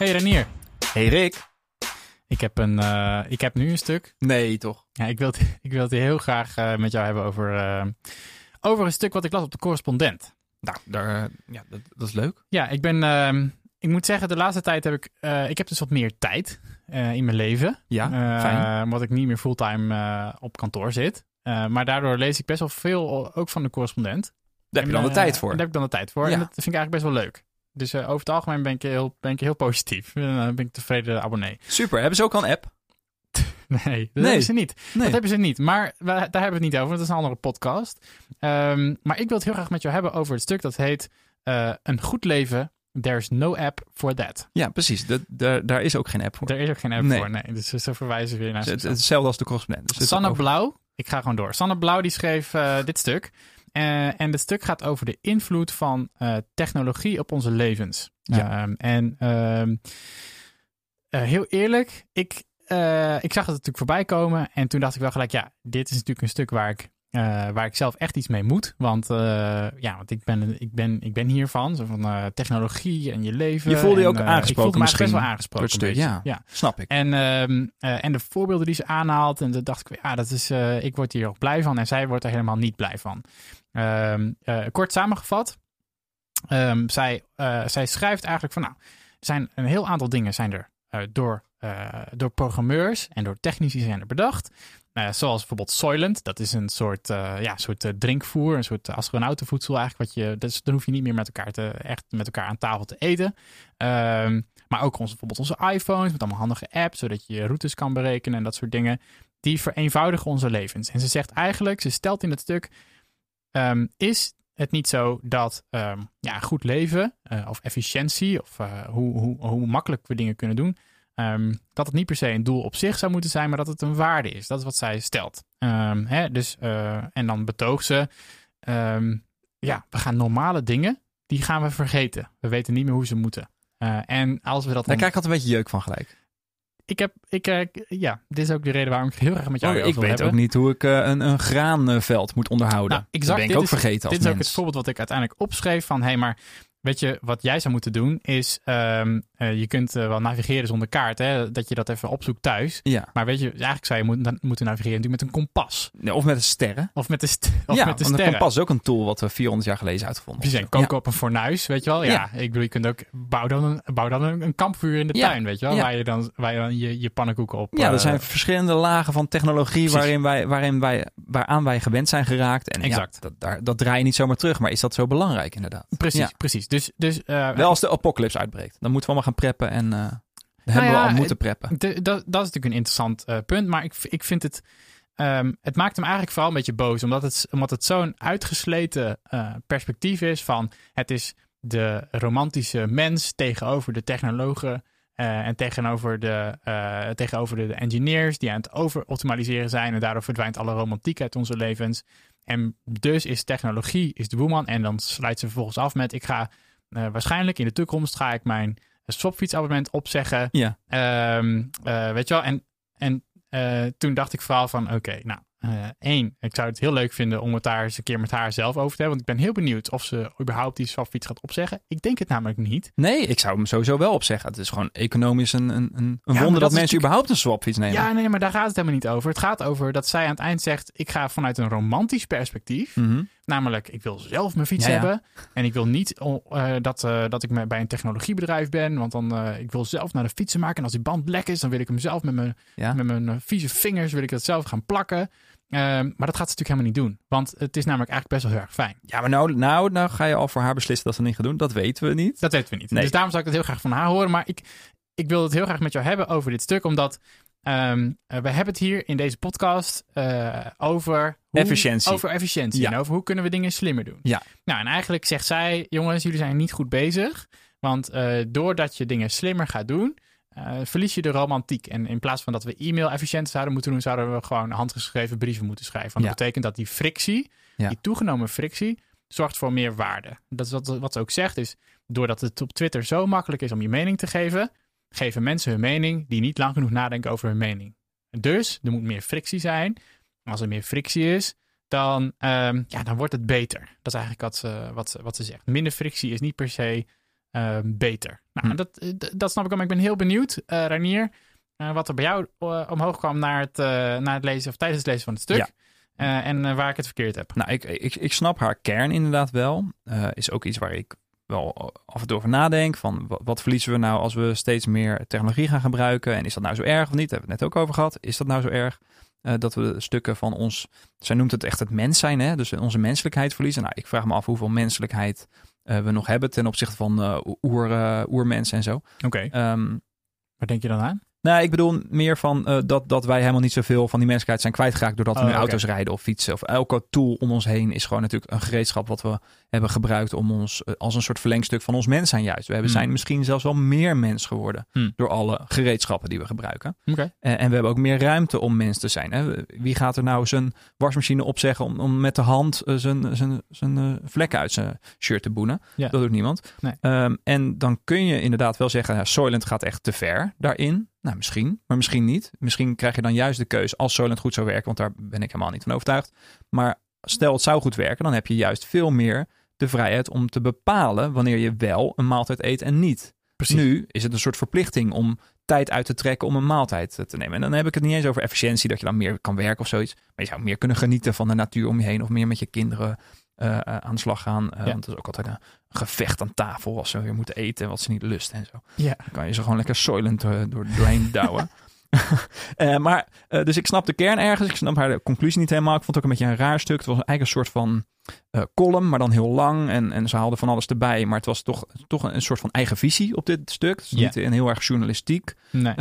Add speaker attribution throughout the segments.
Speaker 1: Hey Renier,
Speaker 2: Hey Rick.
Speaker 1: ik heb, een, eh, ik heb nu een stuk.
Speaker 2: Nee, toch?
Speaker 1: Ja, ik, wil het, ik wil het heel graag eh, met jou hebben over, eh, over een stuk wat ik las op de correspondent.
Speaker 2: Nou, daar, ja, dat, dat is leuk.
Speaker 1: Ja, ik ben, ehm, ik moet zeggen, de laatste tijd heb ik, ik heb dus wat meer tijd in mijn leven.
Speaker 2: Ja, fijn.
Speaker 1: Omdat ik niet meer fulltime op kantoor zit. Maar daardoor lees ik best wel veel, ook van de correspondent.
Speaker 2: Daar heb je dan de tijd voor.
Speaker 1: Daar heb ik dan de tijd voor.
Speaker 2: Ja.
Speaker 1: En dat vind ik eigenlijk best wel leuk. Dus eh, over het algemeen ben ik heel, ben ik heel positief. Dan ben ik tevreden abonnee.
Speaker 2: Super. Hebben ze ook al een app?
Speaker 1: Nee, dat
Speaker 2: Nee.
Speaker 1: hebben ze niet.
Speaker 2: Nee.
Speaker 1: Dat hebben ze niet. Maar we- daar hebben we het niet over. want Dat is een andere podcast. Ehm, maar ik wil het heel graag met jou hebben over het stuk dat heet eh, Een goed leven. There's no app for that.
Speaker 2: Ja, precies. Dat, daar, daar is ook geen app voor.
Speaker 1: Er is ook geen app
Speaker 2: Nee.
Speaker 1: voor. Nee, dus ze verwijzen weer naar
Speaker 2: Het hetzelfde als de correspondent. Dus
Speaker 1: Sanne Blauw, ik ga gewoon door. Sanne Blauw die schreef eh, dit stuk. Eh, en dit stuk gaat over de invloed van eh, technologie op onze levens.
Speaker 2: Ja.
Speaker 1: Ehm, en ehm, eh, heel eerlijk, ik, ik zag het natuurlijk voorbij komen. En toen dacht ik wel gelijk, ja, dit is natuurlijk een stuk waar ik, waar ik zelf echt iets mee moet. Want, ja, want ik, ben, ik, ben, ik ben hiervan, zo van technologie en je leven.
Speaker 2: Je voelde je
Speaker 1: En,
Speaker 2: ook aangesproken
Speaker 1: Ik best wel
Speaker 2: misschien
Speaker 1: aangesproken.
Speaker 2: het stuk,
Speaker 1: beetje. ja.
Speaker 2: Snap ik.
Speaker 1: En, ehm, eh, en de voorbeelden die ze aanhaalt, en dan dacht ik, ja, dat is, ik word hier ook blij van. En zij wordt er helemaal niet blij van. Ehm, eh, kort samengevat, ehm, zij, eh, zij schrijft eigenlijk van, nou, zijn een heel aantal dingen zijn er eh, door, door programmeurs en door technici zijn er bedacht. Zoals bijvoorbeeld Soylent, dat is een soort, ja, soort drinkvoer, een soort astronautenvoedsel eigenlijk. Wat je, dus dan hoef je niet meer met elkaar, te, echt met elkaar aan tafel te eten. Ehm, maar ook onze, bijvoorbeeld onze iPhones met allemaal handige apps, zodat je routes kan berekenen en dat soort dingen. Die vereenvoudigen onze levens. En ze zegt eigenlijk, ze stelt in het stuk, ehm, is het niet zo dat ehm, ja, goed leven eh, of efficiëntie of eh, hoe, hoe, hoe makkelijk we dingen kunnen doen, ehm, dat het niet per se een doel op zich zou moeten zijn, maar dat het een waarde is. Dat is wat zij stelt. Hè, dus, eh, en dan betoogt ze, ja, we gaan normale dingen, die gaan we vergeten. We weten niet meer hoe ze moeten. En als we dat
Speaker 2: Daar
Speaker 1: dan...
Speaker 2: krijg ik altijd een beetje jeuk van gelijk.
Speaker 1: Ik heb, ik, eh, ja, dit is ook de reden waarom ik heel graag met jou
Speaker 2: Oh,
Speaker 1: hierover
Speaker 2: ik weet
Speaker 1: hebben.
Speaker 2: ook niet hoe ik eh, een, een graanveld moet onderhouden.
Speaker 1: Nou, exact,
Speaker 2: dat ben ik ook
Speaker 1: is-
Speaker 2: vergeten als
Speaker 1: Dit is ook het voorbeeld wat ik uiteindelijk opschreef van, hé, hey, maar weet je, wat jij zou moeten doen is, ehm, eh, je kunt eh, wel navigeren zonder kaart, hè, dat je dat even opzoekt thuis.
Speaker 2: Ja.
Speaker 1: Maar weet je, eigenlijk zou je moeten, moeten navigeren natuurlijk met een kompas.
Speaker 2: Ja, Of met de sterren.
Speaker 1: Of met de, st of
Speaker 2: ja,
Speaker 1: met de
Speaker 2: want een
Speaker 1: sterren.
Speaker 2: kompas is ook een tool wat we 400 jaar geleden uitgevonden
Speaker 1: Precies, en
Speaker 2: hebben.
Speaker 1: koken op een fornuis, weet je wel. Ja, ik bedoel, je kunt ook, bouw dan een, bouw dan een, een kampvuur in de tuin, weet je wel. Waar je dan, waar je, dan je, je pannenkoeken op...
Speaker 2: Ja, er
Speaker 1: eh,
Speaker 2: zijn verschillende lagen van technologie
Speaker 1: Precies.
Speaker 2: waarin wij, waarin wij, waaraan wij gewend zijn geraakt. En
Speaker 1: Exact.
Speaker 2: Ja, dat, daar, dat draai je niet zomaar terug. Maar is dat zo belangrijk inderdaad?
Speaker 1: Precies, precies. Dus, dus
Speaker 2: Wel als de apocalypse uitbreekt. Dan moeten we allemaal gaan preppen en eh dan hebben
Speaker 1: ja,
Speaker 2: we al moeten preppen.
Speaker 1: Dat, dat is natuurlijk een interessant eh, punt. Maar ik, ik vind het. ehm, het maakt hem eigenlijk vooral een beetje boos. Omdat het, omdat het zo'n uitgesleten eh, perspectief is van. Het is de romantische mens tegenover de technologen. en tegenover de, tegenover de engineers die aan het overoptimaliseren zijn. En daardoor verdwijnt alle romantiek uit onze levens. En dus is technologie is de boeman. En dan sluit ze vervolgens af met: ik ga waarschijnlijk in de toekomst ga ik mijn swapfietsabonnement opzeggen.
Speaker 2: Ja,
Speaker 1: Ehm, eh, weet je wel, en, en eh, toen dacht ik vooral van, oké, nou, eh, één, ik zou het heel leuk vinden om het daar eens een keer met haar zelf over te hebben. Want ik ben heel benieuwd of ze überhaupt die swapfiets gaat opzeggen. Ik denk het namelijk niet.
Speaker 2: nee, ik zou hem sowieso wel opzeggen. Het is gewoon economisch een, een, een wonder
Speaker 1: dat
Speaker 2: mensen überhaupt een swapfiets nemen.
Speaker 1: Ja, nee, maar daar gaat het helemaal niet over. Het gaat over dat zij aan het eind zegt, ik ga vanuit een romantisch perspectief.
Speaker 2: Mhm.
Speaker 1: Namelijk, ik wil zelf mijn fiets
Speaker 2: Ja, ja.
Speaker 1: hebben. En ik wil niet oh, eh, dat, eh, dat ik bij een technologiebedrijf ben. Want dan, eh, ik wil zelf naar de fietsen maken. En als die band lek is, dan wil ik hem zelf met mijn
Speaker 2: Ja.
Speaker 1: met mijn vieze vingers wil ik dat zelf gaan plakken. Ehm, maar dat gaat ze natuurlijk helemaal niet doen. Want het is namelijk eigenlijk best wel heel erg fijn.
Speaker 2: Ja, maar nou, nou, nou ga je al voor haar beslissen dat ze niet gaat doen. Dat weten we niet.
Speaker 1: Dat weten we niet.
Speaker 2: Nee.
Speaker 1: Dus daarom zou ik het heel graag van haar horen. Maar ik, ik wil het heel graag met jou hebben over dit stuk. Omdat ehm, eh, we hebben het hier in deze podcast eh, over... hoe-
Speaker 2: Efficiëntie.
Speaker 1: Over efficiëntie.
Speaker 2: Ja.
Speaker 1: En over hoe kunnen we dingen slimmer doen.
Speaker 2: Ja.
Speaker 1: Nou, en eigenlijk zegt zij... Jongens, jullie zijn niet goed bezig. Want eh, doordat je dingen slimmer gaat doen... verlies je de romantiek. En in plaats van dat we e-mail efficiënt zouden moeten doen... zouden we gewoon handgeschreven brieven moeten schrijven. Want dat betekent dat die frictie,
Speaker 2: Ja.
Speaker 1: die toegenomen frictie... zorgt voor meer waarde. Dat is wat, wat ze ook zegt, is doordat het op Twitter zo makkelijk is om je mening te geven, geven mensen hun mening die niet lang genoeg nadenken over hun mening. Dus er moet meer frictie zijn. Als er meer frictie is, dan, ehm, ja, dan wordt het beter. Dat is eigenlijk wat ze, wat, ze- wat ze zegt. Minder frictie is niet per se eh, beter. Nou,
Speaker 2: Hm.
Speaker 1: dat, eh, dat snap ik al, maar ik ben heel benieuwd, eh Ranier, eh, wat er bij jou omhoog kwam naar het, naar het lezen of tijdens het lezen van het stuk.
Speaker 2: Ja.
Speaker 1: En waar ik het verkeerd heb.
Speaker 2: Nou, ik, ik, ik snap haar kern inderdaad wel. Is ook iets waar ik wel af en toe over nadenk. Van wat, verliezen we nou als we steeds meer technologie gaan gebruiken? En is dat nou zo erg of niet? Daar hebben we het net ook over gehad. Is dat nou zo erg? eh, dat we stukken van ons, zij noemt het echt het mens zijn, hè? dus onze menselijkheid verliezen. Nou, ik vraag me af hoeveel menselijkheid eh, we nog hebben ten opzichte van eh, oer, eh, oermensen en zo.
Speaker 1: Oké,
Speaker 2: Ehm,
Speaker 1: waar denk je dan aan?
Speaker 2: Nou, ik bedoel meer van eh, dat, dat wij helemaal niet zoveel van die menselijkheid zijn kwijtgeraakt doordat we
Speaker 1: Oh,
Speaker 2: nu auto's rijden of fietsen. Of elke tool om ons heen is gewoon natuurlijk een gereedschap wat we hebben gebruikt om ons eh, als een soort verlengstuk van ons mens zijn juist. We hebben,
Speaker 1: Hmm.
Speaker 2: zijn misschien zelfs wel meer mens geworden
Speaker 1: Hmm.
Speaker 2: door alle gereedschappen die we gebruiken. Eh, en we hebben ook meer ruimte om mens te zijn. Hè? Wie gaat er nou zijn wasmachine opzeggen om, om met de hand eh, zijn, zijn, zijn vlekken uit zijn shirt te boenen? Dat doet niemand.
Speaker 1: Nee.
Speaker 2: Ehm, en dan kun je inderdaad wel zeggen, ja, Soylent gaat echt te ver daarin. Nou, misschien, maar misschien niet. Misschien krijg je dan juist de keus als Soylent goed zou werken, want daar ben ik helemaal niet van overtuigd. Maar stel het zou goed werken, dan heb je juist veel meer de vrijheid om te bepalen wanneer je wel een maaltijd eet en niet.
Speaker 1: Precies.
Speaker 2: Nu is het een soort verplichting om tijd uit te trekken om een maaltijd eh, te nemen. En dan heb ik het niet eens over efficiëntie, dat je dan meer kan werken of zoiets. Maar je zou meer kunnen genieten van de natuur om je heen of meer met je kinderen eh, aan de slag gaan. Eh,
Speaker 1: Ja.
Speaker 2: Want het is ook altijd een gevecht aan tafel als ze weer moeten eten wat ze niet lusten en zo.
Speaker 1: Ja.
Speaker 2: Dan kan je ze gewoon lekker soilend door, doorheen douwen. Eh, maar, dus ik snap de kern ergens. Ik snap haar de conclusie niet helemaal. Ik vond het ook een beetje een raar stuk. Het was eigenlijk een soort van column, maar dan heel lang. En, en ze haalden van alles erbij. Maar het was toch, toch een, een soort van eigen visie op dit stuk. Het is
Speaker 1: Ja.
Speaker 2: niet een heel erg journalistiek,
Speaker 1: Nee.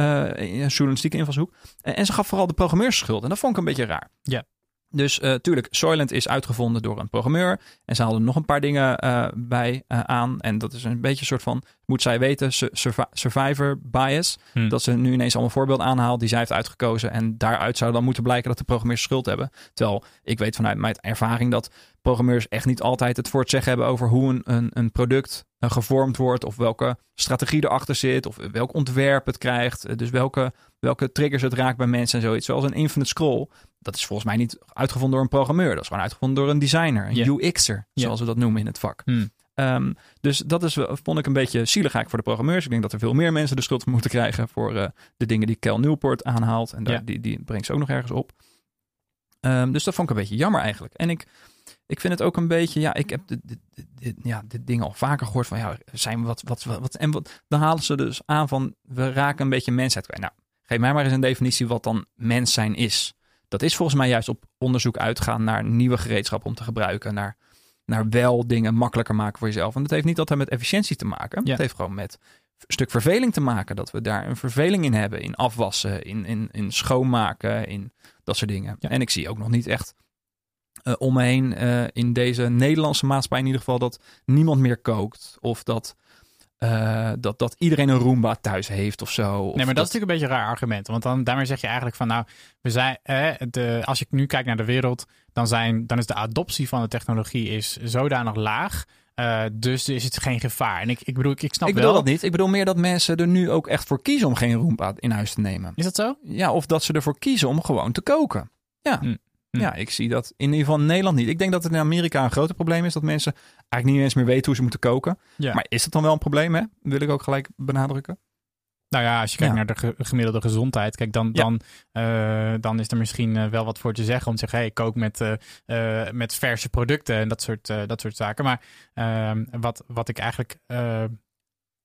Speaker 2: journalistieke invalshoek. En, en ze gaf vooral de programmeurs schuld. En dat vond ik een beetje raar.
Speaker 1: Ja.
Speaker 2: Dus eh tuurlijk, Soylent is uitgevonden door een programmeur. En ze haalden nog een paar dingen eh, bij eh, aan. En dat is een beetje een soort van, moet zij weten, su- survi- survivor bias.
Speaker 1: Hm.
Speaker 2: Dat ze nu ineens allemaal voorbeelden aanhaalt die zij heeft uitgekozen. En daaruit zou dan moeten blijken dat de programmeurs schuld hebben. Terwijl ik weet vanuit mijn ervaring dat programmeurs echt niet altijd het voor het zeggen hebben over hoe een, een, een product gevormd wordt. Of welke strategie erachter zit. Of welk ontwerp het krijgt. Dus welke, welke triggers het raakt bij mensen en zoiets. Zoals een Infinite Scroll. Dat is volgens mij niet uitgevonden door een programmeur. Dat is gewoon uitgevonden door een designer. Een. UX'er, zoals we dat noemen in het vak.
Speaker 1: Hm.
Speaker 2: Ehm, dus dat is, vond ik een beetje zielig eigenlijk voor de programmeurs. Ik denk dat er veel meer mensen de schuld van moeten krijgen voor eh, de dingen die Cal Newport aanhaalt. En daar,
Speaker 1: Ja.
Speaker 2: die, die brengt ze ook nog ergens op. Ehm, dus dat vond ik een beetje jammer eigenlijk. En ik, ik vind het ook een beetje, ja, ik heb dit, dit- ja, dit ding al vaker gehoord van, ja, zijn we wat, wat, wat, wat- en wat, dan halen ze dus aan van, we raken een beetje mensheid kwijt. Nou, geef mij maar eens een definitie wat dan mens zijn is. Dat is volgens mij juist op onderzoek uitgaan naar nieuwe gereedschappen om te gebruiken, naar naar wel dingen makkelijker maken voor jezelf. En dat heeft niet altijd met efficiëntie te maken.
Speaker 1: Ja.
Speaker 2: Het heeft gewoon met een stuk verveling te maken. Dat we daar een verveling in hebben. In afwassen, in, in, in schoonmaken, in dat soort dingen.
Speaker 1: Ja.
Speaker 2: En ik zie ook nog niet echt eh, om me heen eh, in deze Nederlandse maatschappij in ieder geval dat niemand meer kookt. Of dat, eh, dat, dat iedereen een Roomba thuis heeft of zo. Of
Speaker 1: Nee, maar dat, is natuurlijk een beetje een raar argument. Want dan, daarmee zeg je eigenlijk van, nou, we zijn, eh, de, als je nu kijkt naar de wereld, dan, zijn, dan is de adoptie van de technologie is zodanig laag. eh, dus is het geen gevaar. En ik, ik bedoel, ik, ik snap
Speaker 2: ik bedoel
Speaker 1: wel.
Speaker 2: dat niet. Ik bedoel meer dat mensen er nu ook echt voor kiezen om geen Roomba in huis te nemen.
Speaker 1: Is dat zo?
Speaker 2: Ja, of dat ze ervoor kiezen om gewoon te koken. Ja.
Speaker 1: Hm. Hm.
Speaker 2: ja, ik zie dat in ieder geval in Nederland niet. Ik denk dat het in Amerika een groter probleem is dat mensen eigenlijk niet eens meer weten hoe ze moeten koken.
Speaker 1: Ja.
Speaker 2: Maar is dat dan wel een probleem, hè? Wil ik ook gelijk benadrukken.
Speaker 1: Nou ja, als je kijkt
Speaker 2: Ja.
Speaker 1: naar de ge- gemiddelde gezondheid, kijk, dan,
Speaker 2: Ja.
Speaker 1: dan, eh, dan is er misschien eh, wel wat voor te zeggen om te zeggen, hey, ik kook met, eh, met verse producten en dat soort, dat soort zaken. Maar ehm, wat, wat ik eigenlijk,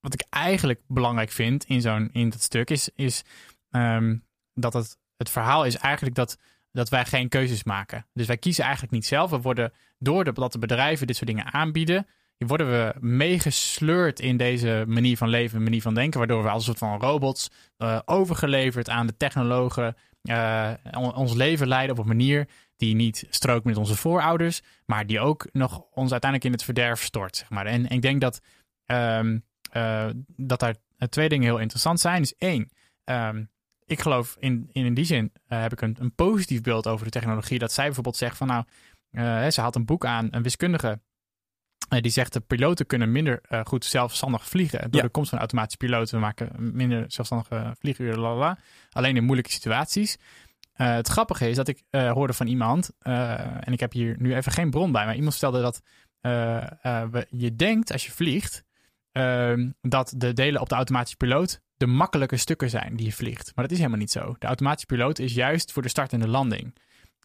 Speaker 1: wat ik eigenlijk belangrijk vind in zo'n in dat stuk is, is ehm, dat het, het verhaal is eigenlijk dat, dat wij geen keuzes maken. Dus wij kiezen eigenlijk niet zelf. We worden door de, dat de bedrijven dit soort dingen aanbieden, worden we meegesleurd in deze manier van leven, manier van denken, waardoor we als een soort van robots eh, overgeleverd aan de technologen eh, on- ons leven leiden op een manier die niet strookt met onze voorouders, maar die ook nog ons uiteindelijk in het verderf stort. Zeg maar. En, en ik denk dat, ehm, eh, dat daar twee dingen heel interessant zijn. Dus één, ehm, ik geloof in, in, in die zin eh, heb ik een, een positief beeld over de technologie. Dat zij bijvoorbeeld zegt van nou, eh, ze haalt een boek aan, een wiskundige eh, die zegt de piloten kunnen minder goed zelfstandig vliegen. Door
Speaker 2: Ja.
Speaker 1: de komst van automatische piloten maken minder zelfstandige vlieguren. lalala. Alleen in moeilijke situaties. Het grappige is dat ik hoorde van iemand, en ik heb hier nu even geen bron bij, maar iemand stelde dat we, je denkt als je vliegt, ehm, dat de delen op de automatische piloot de makkelijke stukken zijn die je vliegt. Maar dat is helemaal niet zo. De automatische piloot is juist voor de start en de landing.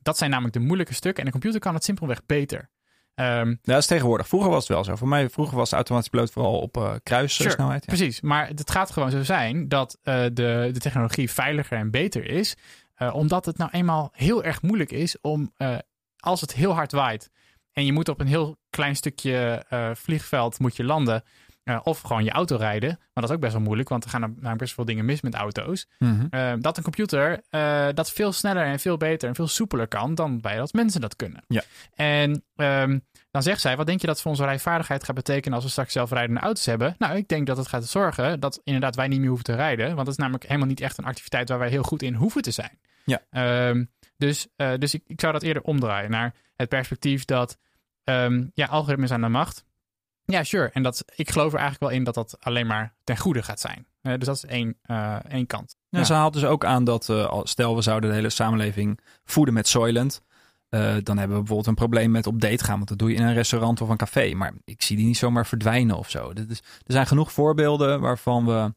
Speaker 1: Dat zijn namelijk de moeilijke stukken en de computer kan het simpelweg beter. Ehm,
Speaker 2: dat is tegenwoordig. Vroeger was het wel zo. Voor mij, vroeger was de automatische piloot vooral op eh kruissnelheid. ja.
Speaker 1: Precies, maar het gaat gewoon zo zijn dat eh, de, de technologie veiliger en beter is. eh, omdat het nou eenmaal heel erg moeilijk is om, als het heel hard waait en je moet op een heel klein stukje vliegveld moet je landen. Of gewoon je auto rijden. Maar dat is ook best wel moeilijk, want er gaan er nou best veel dingen mis met auto's.
Speaker 2: Mhm.
Speaker 1: Eh, dat een computer eh, dat veel sneller en veel beter en veel soepeler kan dan bij dat mensen dat kunnen.
Speaker 2: Ja.
Speaker 1: En ehm, dan zegt zij, wat denk je dat voor onze rijvaardigheid gaat betekenen als we straks zelfrijdende auto's hebben? Nou, ik denk dat het gaat zorgen dat inderdaad wij niet meer hoeven te rijden. Want dat is namelijk helemaal niet echt een activiteit waar wij heel goed in hoeven te zijn.
Speaker 2: Ja.
Speaker 1: Ehm, dus eh, dus ik, ik zou dat eerder omdraaien naar het perspectief dat ehm, ja, algoritmes aan de macht. Ja, sure. En dat, ik geloof er eigenlijk wel in dat dat alleen maar ten goede gaat zijn. Eh, dus dat is één, eh, één kant.
Speaker 2: Ja,
Speaker 1: Ja.
Speaker 2: Ze haalt dus ook aan dat, al- stel we zouden de hele samenleving voeden met Soylent. dan hebben we bijvoorbeeld een probleem met op date gaan. Want dat doe je in een restaurant of een café. Maar ik zie die niet zomaar verdwijnen of zo. Er zijn genoeg voorbeelden waarvan we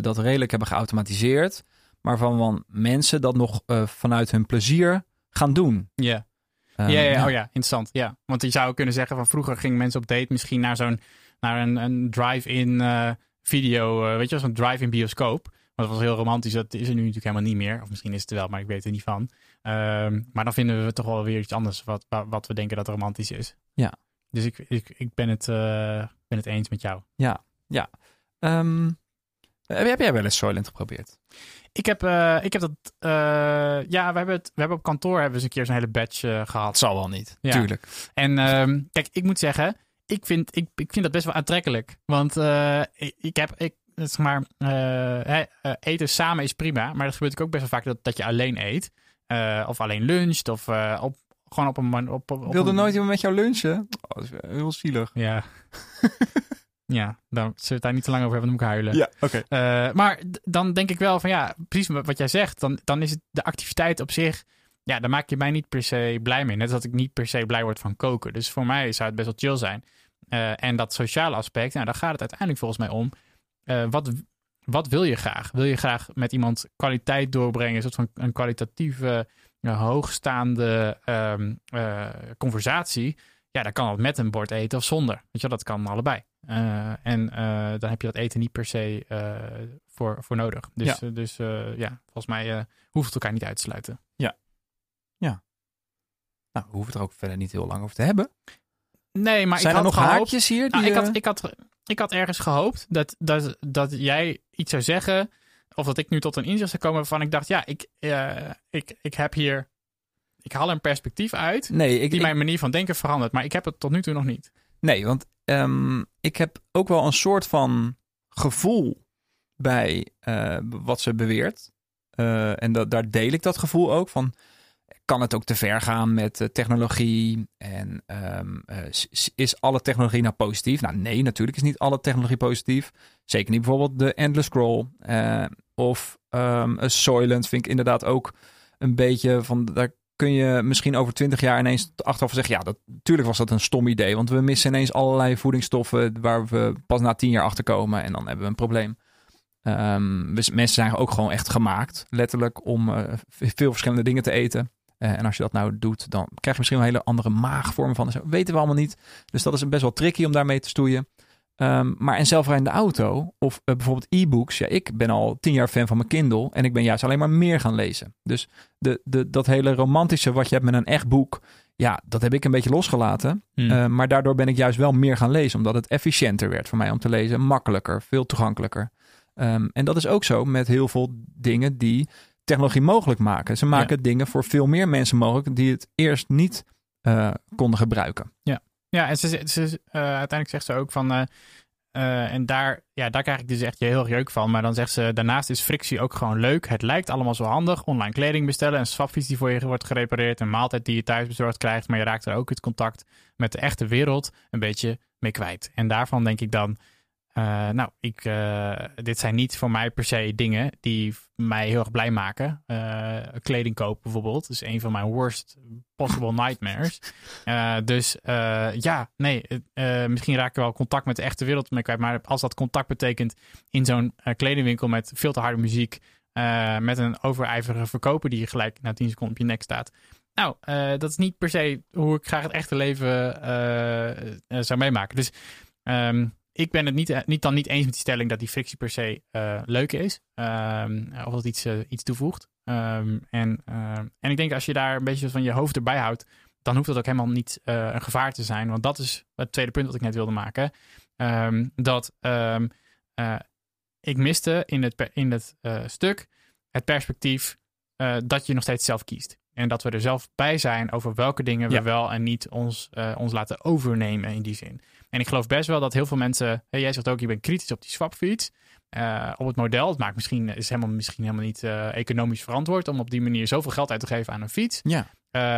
Speaker 2: dat redelijk hebben geautomatiseerd. Maar waarvan mensen dat nog vanuit hun plezier gaan doen.
Speaker 1: Ja.
Speaker 2: Eh,
Speaker 1: ja, ja, oh ja, interessant. Ja. Want je zou kunnen zeggen van vroeger gingen mensen op date misschien naar zo'n naar een, een drive-in eh, video, eh, weet je, zo'n drive-in bioscoop. Want dat was heel romantisch. Dat is er nu natuurlijk helemaal niet meer. Of misschien is het wel, maar ik weet er niet van. Ehm, maar dan vinden we toch wel weer iets anders wat, wat, we denken dat romantisch is.
Speaker 2: Ja.
Speaker 1: Dus ik, ik, ik ben, het, eh, ben het eens met jou.
Speaker 2: Ehm, heb heb jij wel eens Soylent geprobeerd?
Speaker 1: Ik heb, eh, ik heb dat. eh, ja, we hebben, het, we hebben op kantoor hebben we eens een keer zo'n hele batch eh, gehad.
Speaker 2: Zal wel niet.
Speaker 1: Ja.
Speaker 2: Tuurlijk.
Speaker 1: En ehm, kijk, ik moet zeggen, ik vind, ik, ik vind dat best wel aantrekkelijk. Want eh, ik, ik heb, ik, zeg maar, eh, eh, eten samen is prima. Maar dat gebeurt ook best wel vaak dat, dat je alleen eet. Eh, of alleen luncht. Of eh, op, gewoon op een... Op, op, op
Speaker 2: Wilde
Speaker 1: een-
Speaker 2: nooit iemand met jou lunchen? Oh, dat is heel zielig.
Speaker 1: Ja. ja, dan zullen we het daar niet te lang over hebben, dan moet ik huilen.
Speaker 2: Ja, oké.
Speaker 1: Eh, maar dan denk ik wel van ja, precies wat jij zegt. Dan, dan is het de activiteit op zich. Ja, daar maak je mij niet per se blij mee. Net als dat ik niet per se blij word van koken. Dus voor mij zou het best wel chill zijn. Eh, en dat sociale aspect, nou, daar gaat het uiteindelijk volgens mij om. Eh, wat, wat wil je graag? Wil je graag met iemand kwaliteit doorbrengen? Een soort van een kwalitatieve, hoogstaande ehm, eh, conversatie? Ja, dan kan dat met een bord eten of zonder. Weet je, dat kan allebei. Eh, en eh, dan heb je dat eten niet per se eh, voor, voor nodig. Dus
Speaker 2: Ja.
Speaker 1: ja, dus, ja volgens mij hoeft het elkaar niet uit te sluiten.
Speaker 2: Nou, we hoeven het er ook verder niet heel lang over te hebben.
Speaker 1: Nee, maar
Speaker 2: Zijn
Speaker 1: ik
Speaker 2: er
Speaker 1: had
Speaker 2: nog
Speaker 1: gehoopt,
Speaker 2: haakjes hier? Die,
Speaker 1: Nou, ik, had, ik, had, ik had ergens gehoopt dat, dat, dat jij iets zou zeggen. Of dat ik nu tot een inzicht zou komen waarvan ik dacht: ja, ik, ik, ik heb hier. Ik haal een perspectief uit.
Speaker 2: Nee, ik,
Speaker 1: Die
Speaker 2: ik-
Speaker 1: mijn manier van denken verandert. Maar ik heb het tot nu toe nog niet.
Speaker 2: nee, want ehm, ik heb ook wel een soort van gevoel bij eh, wat ze beweert. Eh, en dat, daar deel ik dat gevoel ook van. Kan het ook te ver gaan met eh, technologie? En ehm, eh, is alle technologie nou positief? Nou, nee, natuurlijk is niet alle technologie positief. Zeker niet bijvoorbeeld de Endless Scroll. of een Soylent vind ik inderdaad ook een beetje van... Daar kun je misschien over twintig jaar ineens achteraf zeggen... ja, natuurlijk was dat een stom idee. Want we missen ineens allerlei voedingsstoffen... waar we pas na tien jaar achter komen. En dan hebben we een probleem. We- mensen zijn ook gewoon echt gemaakt, letterlijk, om eh, veel verschillende dingen te eten. Eh, en als je dat nou doet, dan krijg je misschien een hele andere maagvorm van. Dat weten we allemaal niet. Dus dat is best wel tricky om daarmee te stoeien. Ehm, maar een zelfrijdende auto of eh, bijvoorbeeld e-books. Ja, ik ben al tien jaar fan van mijn Kindle en ik ben juist alleen maar meer gaan lezen. Dus de, de, dat hele romantische wat je hebt met een echt boek, ja, dat heb ik een beetje losgelaten.
Speaker 1: Hmm.
Speaker 2: Eh, maar daardoor ben ik juist wel meer gaan lezen, omdat het efficiënter werd voor mij om te lezen. Makkelijker, veel toegankelijker. Ehm, en dat is ook zo met heel veel dingen die technologie mogelijk maken. Ze maken dingen voor veel meer mensen mogelijk die het eerst niet eh, konden gebruiken.
Speaker 1: Ja, en ze, ze, ze- eh, uiteindelijk zegt ze ook van. eh, eh, en daar, ja, daar krijg ik dus echt heel jeuk van. Maar dan zegt ze: daarnaast is frictie ook gewoon leuk. Het lijkt allemaal zo handig. Online kleding bestellen, een swapfiets die voor je wordt gerepareerd, een maaltijd die je thuis bezorgd krijgt. Maar je raakt er ook het contact met de echte wereld een beetje mee kwijt. En daarvan denk ik dan. Eh, nou, ik, uh, dit zijn niet voor mij per se dingen die mij heel erg blij maken. Uh, kleding kopen bijvoorbeeld is een van mijn worst possible nightmares. dus ja, nee, misschien raak ik wel contact met de echte wereld mee kwijt. Maar als dat contact betekent in zo'n kledingwinkel met veel te harde muziek, met een overijverige verkoper die je gelijk na 10 seconden op je nek staat. Nou, dat is niet per se hoe ik graag het echte leven zou meemaken. Dus um, ik ben het niet, eh, niet dan niet eens met die stelling dat die frictie per se uh, leuk is. Um, of dat iets, uh, iets toevoegt. Um, en, en ik denk als je daar een beetje van je hoofd erbij houdt, dan hoeft dat ook helemaal niet een gevaar te zijn. Want dat is het tweede punt wat ik net wilde maken. Um, dat ik miste in het, in het stuk het perspectief dat je nog steeds zelf kiest. En dat we er zelf bij zijn over welke dingen we wel en niet ons, ons laten overnemen in die zin. En ik geloof best wel dat heel veel mensen. jij zegt ook, je bent kritisch op die swapfiets. Uh, op het model. Het maakt misschien, is helemaal, misschien helemaal niet uh, economisch verantwoord om op die manier zoveel geld uit te geven aan een fiets.
Speaker 2: Ja.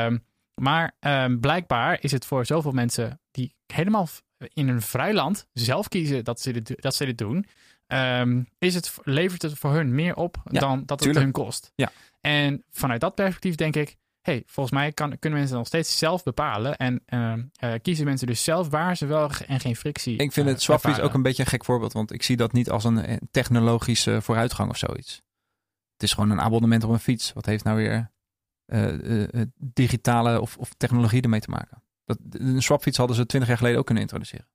Speaker 1: Um, maar um, blijkbaar is het voor zoveel mensen die helemaal in een vrij land zelf kiezen dat ze dit, dat ze dit doen. Um, is het, levert het voor hun meer op ja, dan dat het
Speaker 2: tuurlijk.
Speaker 1: hun kost.
Speaker 2: Ja.
Speaker 1: En vanuit dat perspectief denk ik, hey, volgens mij kan, kunnen mensen nog steeds zelf bepalen. En uh, uh, kiezen mensen dus zelf waar ze wel en geen frictie.
Speaker 2: Ik vind
Speaker 1: uh,
Speaker 2: het swapfiets ook een beetje een gek voorbeeld. Want ik zie dat niet als een technologische vooruitgang of zoiets. Het is gewoon een abonnement op een fiets. Wat heeft nou weer digitale of, of, technologie ermee te maken? Dat, een swapfiets hadden ze twintig jaar geleden ook kunnen introduceren.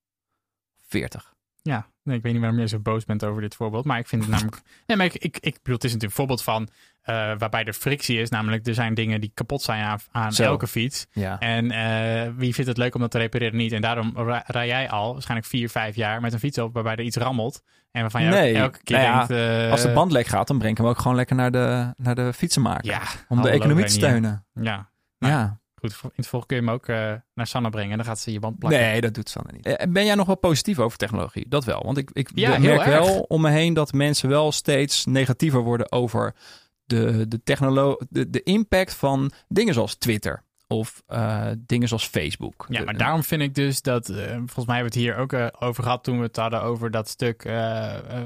Speaker 2: 40.
Speaker 1: Ja, nee, ik weet niet waarom je zo boos bent over dit voorbeeld. Maar ik vind het namelijk. Nee, maar ik, ik, ik bedoel, het is natuurlijk een voorbeeld van. Uh, waarbij er frictie is. Namelijk, er zijn dingen die kapot zijn aan, aan elke fiets.
Speaker 2: Ja.
Speaker 1: En uh, wie vindt het leuk om dat te repareren? Niet. En daarom rij jij al waarschijnlijk vier, vijf jaar met een fiets op waarbij er iets rammelt. En waarvan je
Speaker 2: nee.
Speaker 1: elke keer
Speaker 2: nou
Speaker 1: denkt...
Speaker 2: Uh, als de band lek gaat, dan breng ik hem ook gewoon lekker naar de, naar de fietsenmaker.
Speaker 1: Ja,
Speaker 2: om de economie te steunen.
Speaker 1: Ja.
Speaker 2: Nou, ja.
Speaker 1: Goed, in het volgende kun je hem ook uh, naar Sanne brengen. Dan gaat ze je band plakken.
Speaker 2: Nee, dat doet Sanne niet. Uh, ben jij nog wel positief over technologie? Dat wel. Want ik, ik
Speaker 1: ja,
Speaker 2: merk
Speaker 1: wel
Speaker 2: om me heen dat mensen wel steeds negatiever worden over de, de, technolo de, de impact van dingen zoals Twitter. Of uh, dingen zoals Facebook.
Speaker 1: Ja, maar daarom vind ik dus dat... Uh, volgens mij hebben we het hier ook uh, over gehad... toen we het hadden over dat stuk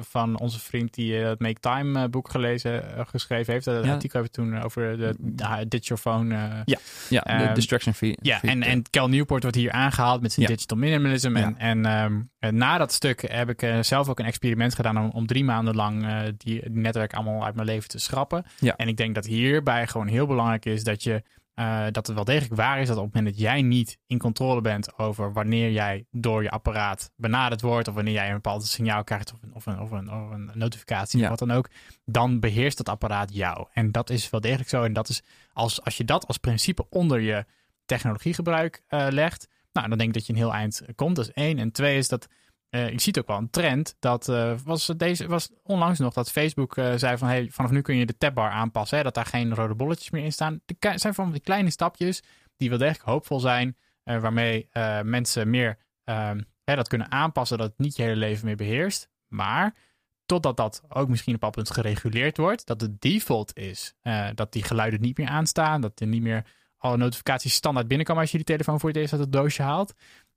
Speaker 1: van onze vriend... die het Make Time boek gelezen, geschreven heeft. Dat
Speaker 2: Ja.
Speaker 1: artikel hebben we toen over de Ditch Your Phone.
Speaker 2: Ja, ja de
Speaker 1: Ehm,
Speaker 2: distraction fee.
Speaker 1: Ja, en, en Cal Newport wordt hier aangehaald met zijn
Speaker 2: Ja.
Speaker 1: digital minimalism. En, en ehm, eh, na dat stuk heb ik eh, zelf ook een experiment gedaan om, om drie maanden lang eh, die, die netwerk allemaal uit mijn leven te schrappen.
Speaker 2: Ja.
Speaker 1: En ik denk dat hierbij gewoon heel belangrijk is dat je eh, dat het wel degelijk waar is dat op het moment dat jij niet in controle bent over wanneer jij door je apparaat benaderd wordt, of wanneer jij een bepaald signaal krijgt, of een, of een, of een, of een notificatie,
Speaker 2: Ja.
Speaker 1: of wat dan ook, dan beheerst dat apparaat jou. En dat is wel degelijk zo. En dat is als, als je dat als principe onder je technologiegebruik eh, legt, nou, dan denk ik dat je een heel eind komt. Dat is één. En twee is dat eh, je ziet ook wel een trend. Dat eh, was, deze, was onlangs nog dat Facebook eh, zei van hey, vanaf nu kun je de tabbar aanpassen. Hè, dat daar geen rode bolletjes meer in staan. Het zijn van die kleine stapjes die wel degelijk hoopvol zijn. waarmee mensen meer ehm, hè, dat kunnen aanpassen. Dat het niet je hele leven meer beheerst. Maar totdat dat ook misschien op een punt gereguleerd wordt. Dat de default is dat die geluiden niet meer aanstaan. Dat er niet meer alle notificaties standaard binnenkomen als je die telefoon voor het eerst uit het doosje haalt.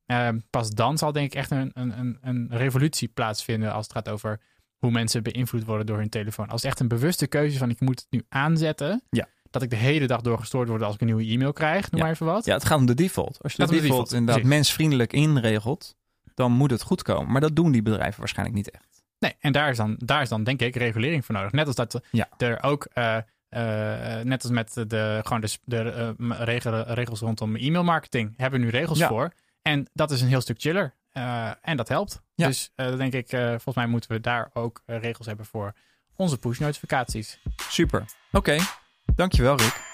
Speaker 1: Ehm, pas dan zal denk ik echt een, een, een, een revolutie plaatsvinden als het gaat over hoe mensen beïnvloed worden door hun telefoon. Als het echt een bewuste keuze is van ik moet het nu aanzetten.
Speaker 2: Ja.
Speaker 1: Dat ik de hele dag door gestoord word als ik een nieuwe e-mail krijg. Noem
Speaker 2: Ja.
Speaker 1: maar even wat.
Speaker 2: Ja, het gaat om de default. Als je de default,
Speaker 1: default,
Speaker 2: inderdaad
Speaker 1: precies.
Speaker 2: mensvriendelijk inregelt, dan moet het goed komen. Maar dat doen die bedrijven waarschijnlijk niet echt.
Speaker 1: Nee, en daar is, dan, daar is dan denk ik regulering voor nodig. Net als dat
Speaker 2: Ja.
Speaker 1: er ook, eh, eh, net als met de, gewoon de, de eh, regels rondom e-mailmarketing, hebben we nu regels
Speaker 2: Ja.
Speaker 1: voor. En dat is een heel stuk chiller. Eh, en dat helpt.
Speaker 2: Ja.
Speaker 1: Dus eh, dan denk ik, eh, volgens mij moeten we daar ook regels hebben voor onze push notificaties.
Speaker 2: Super. Oké. Dankjewel, Rick.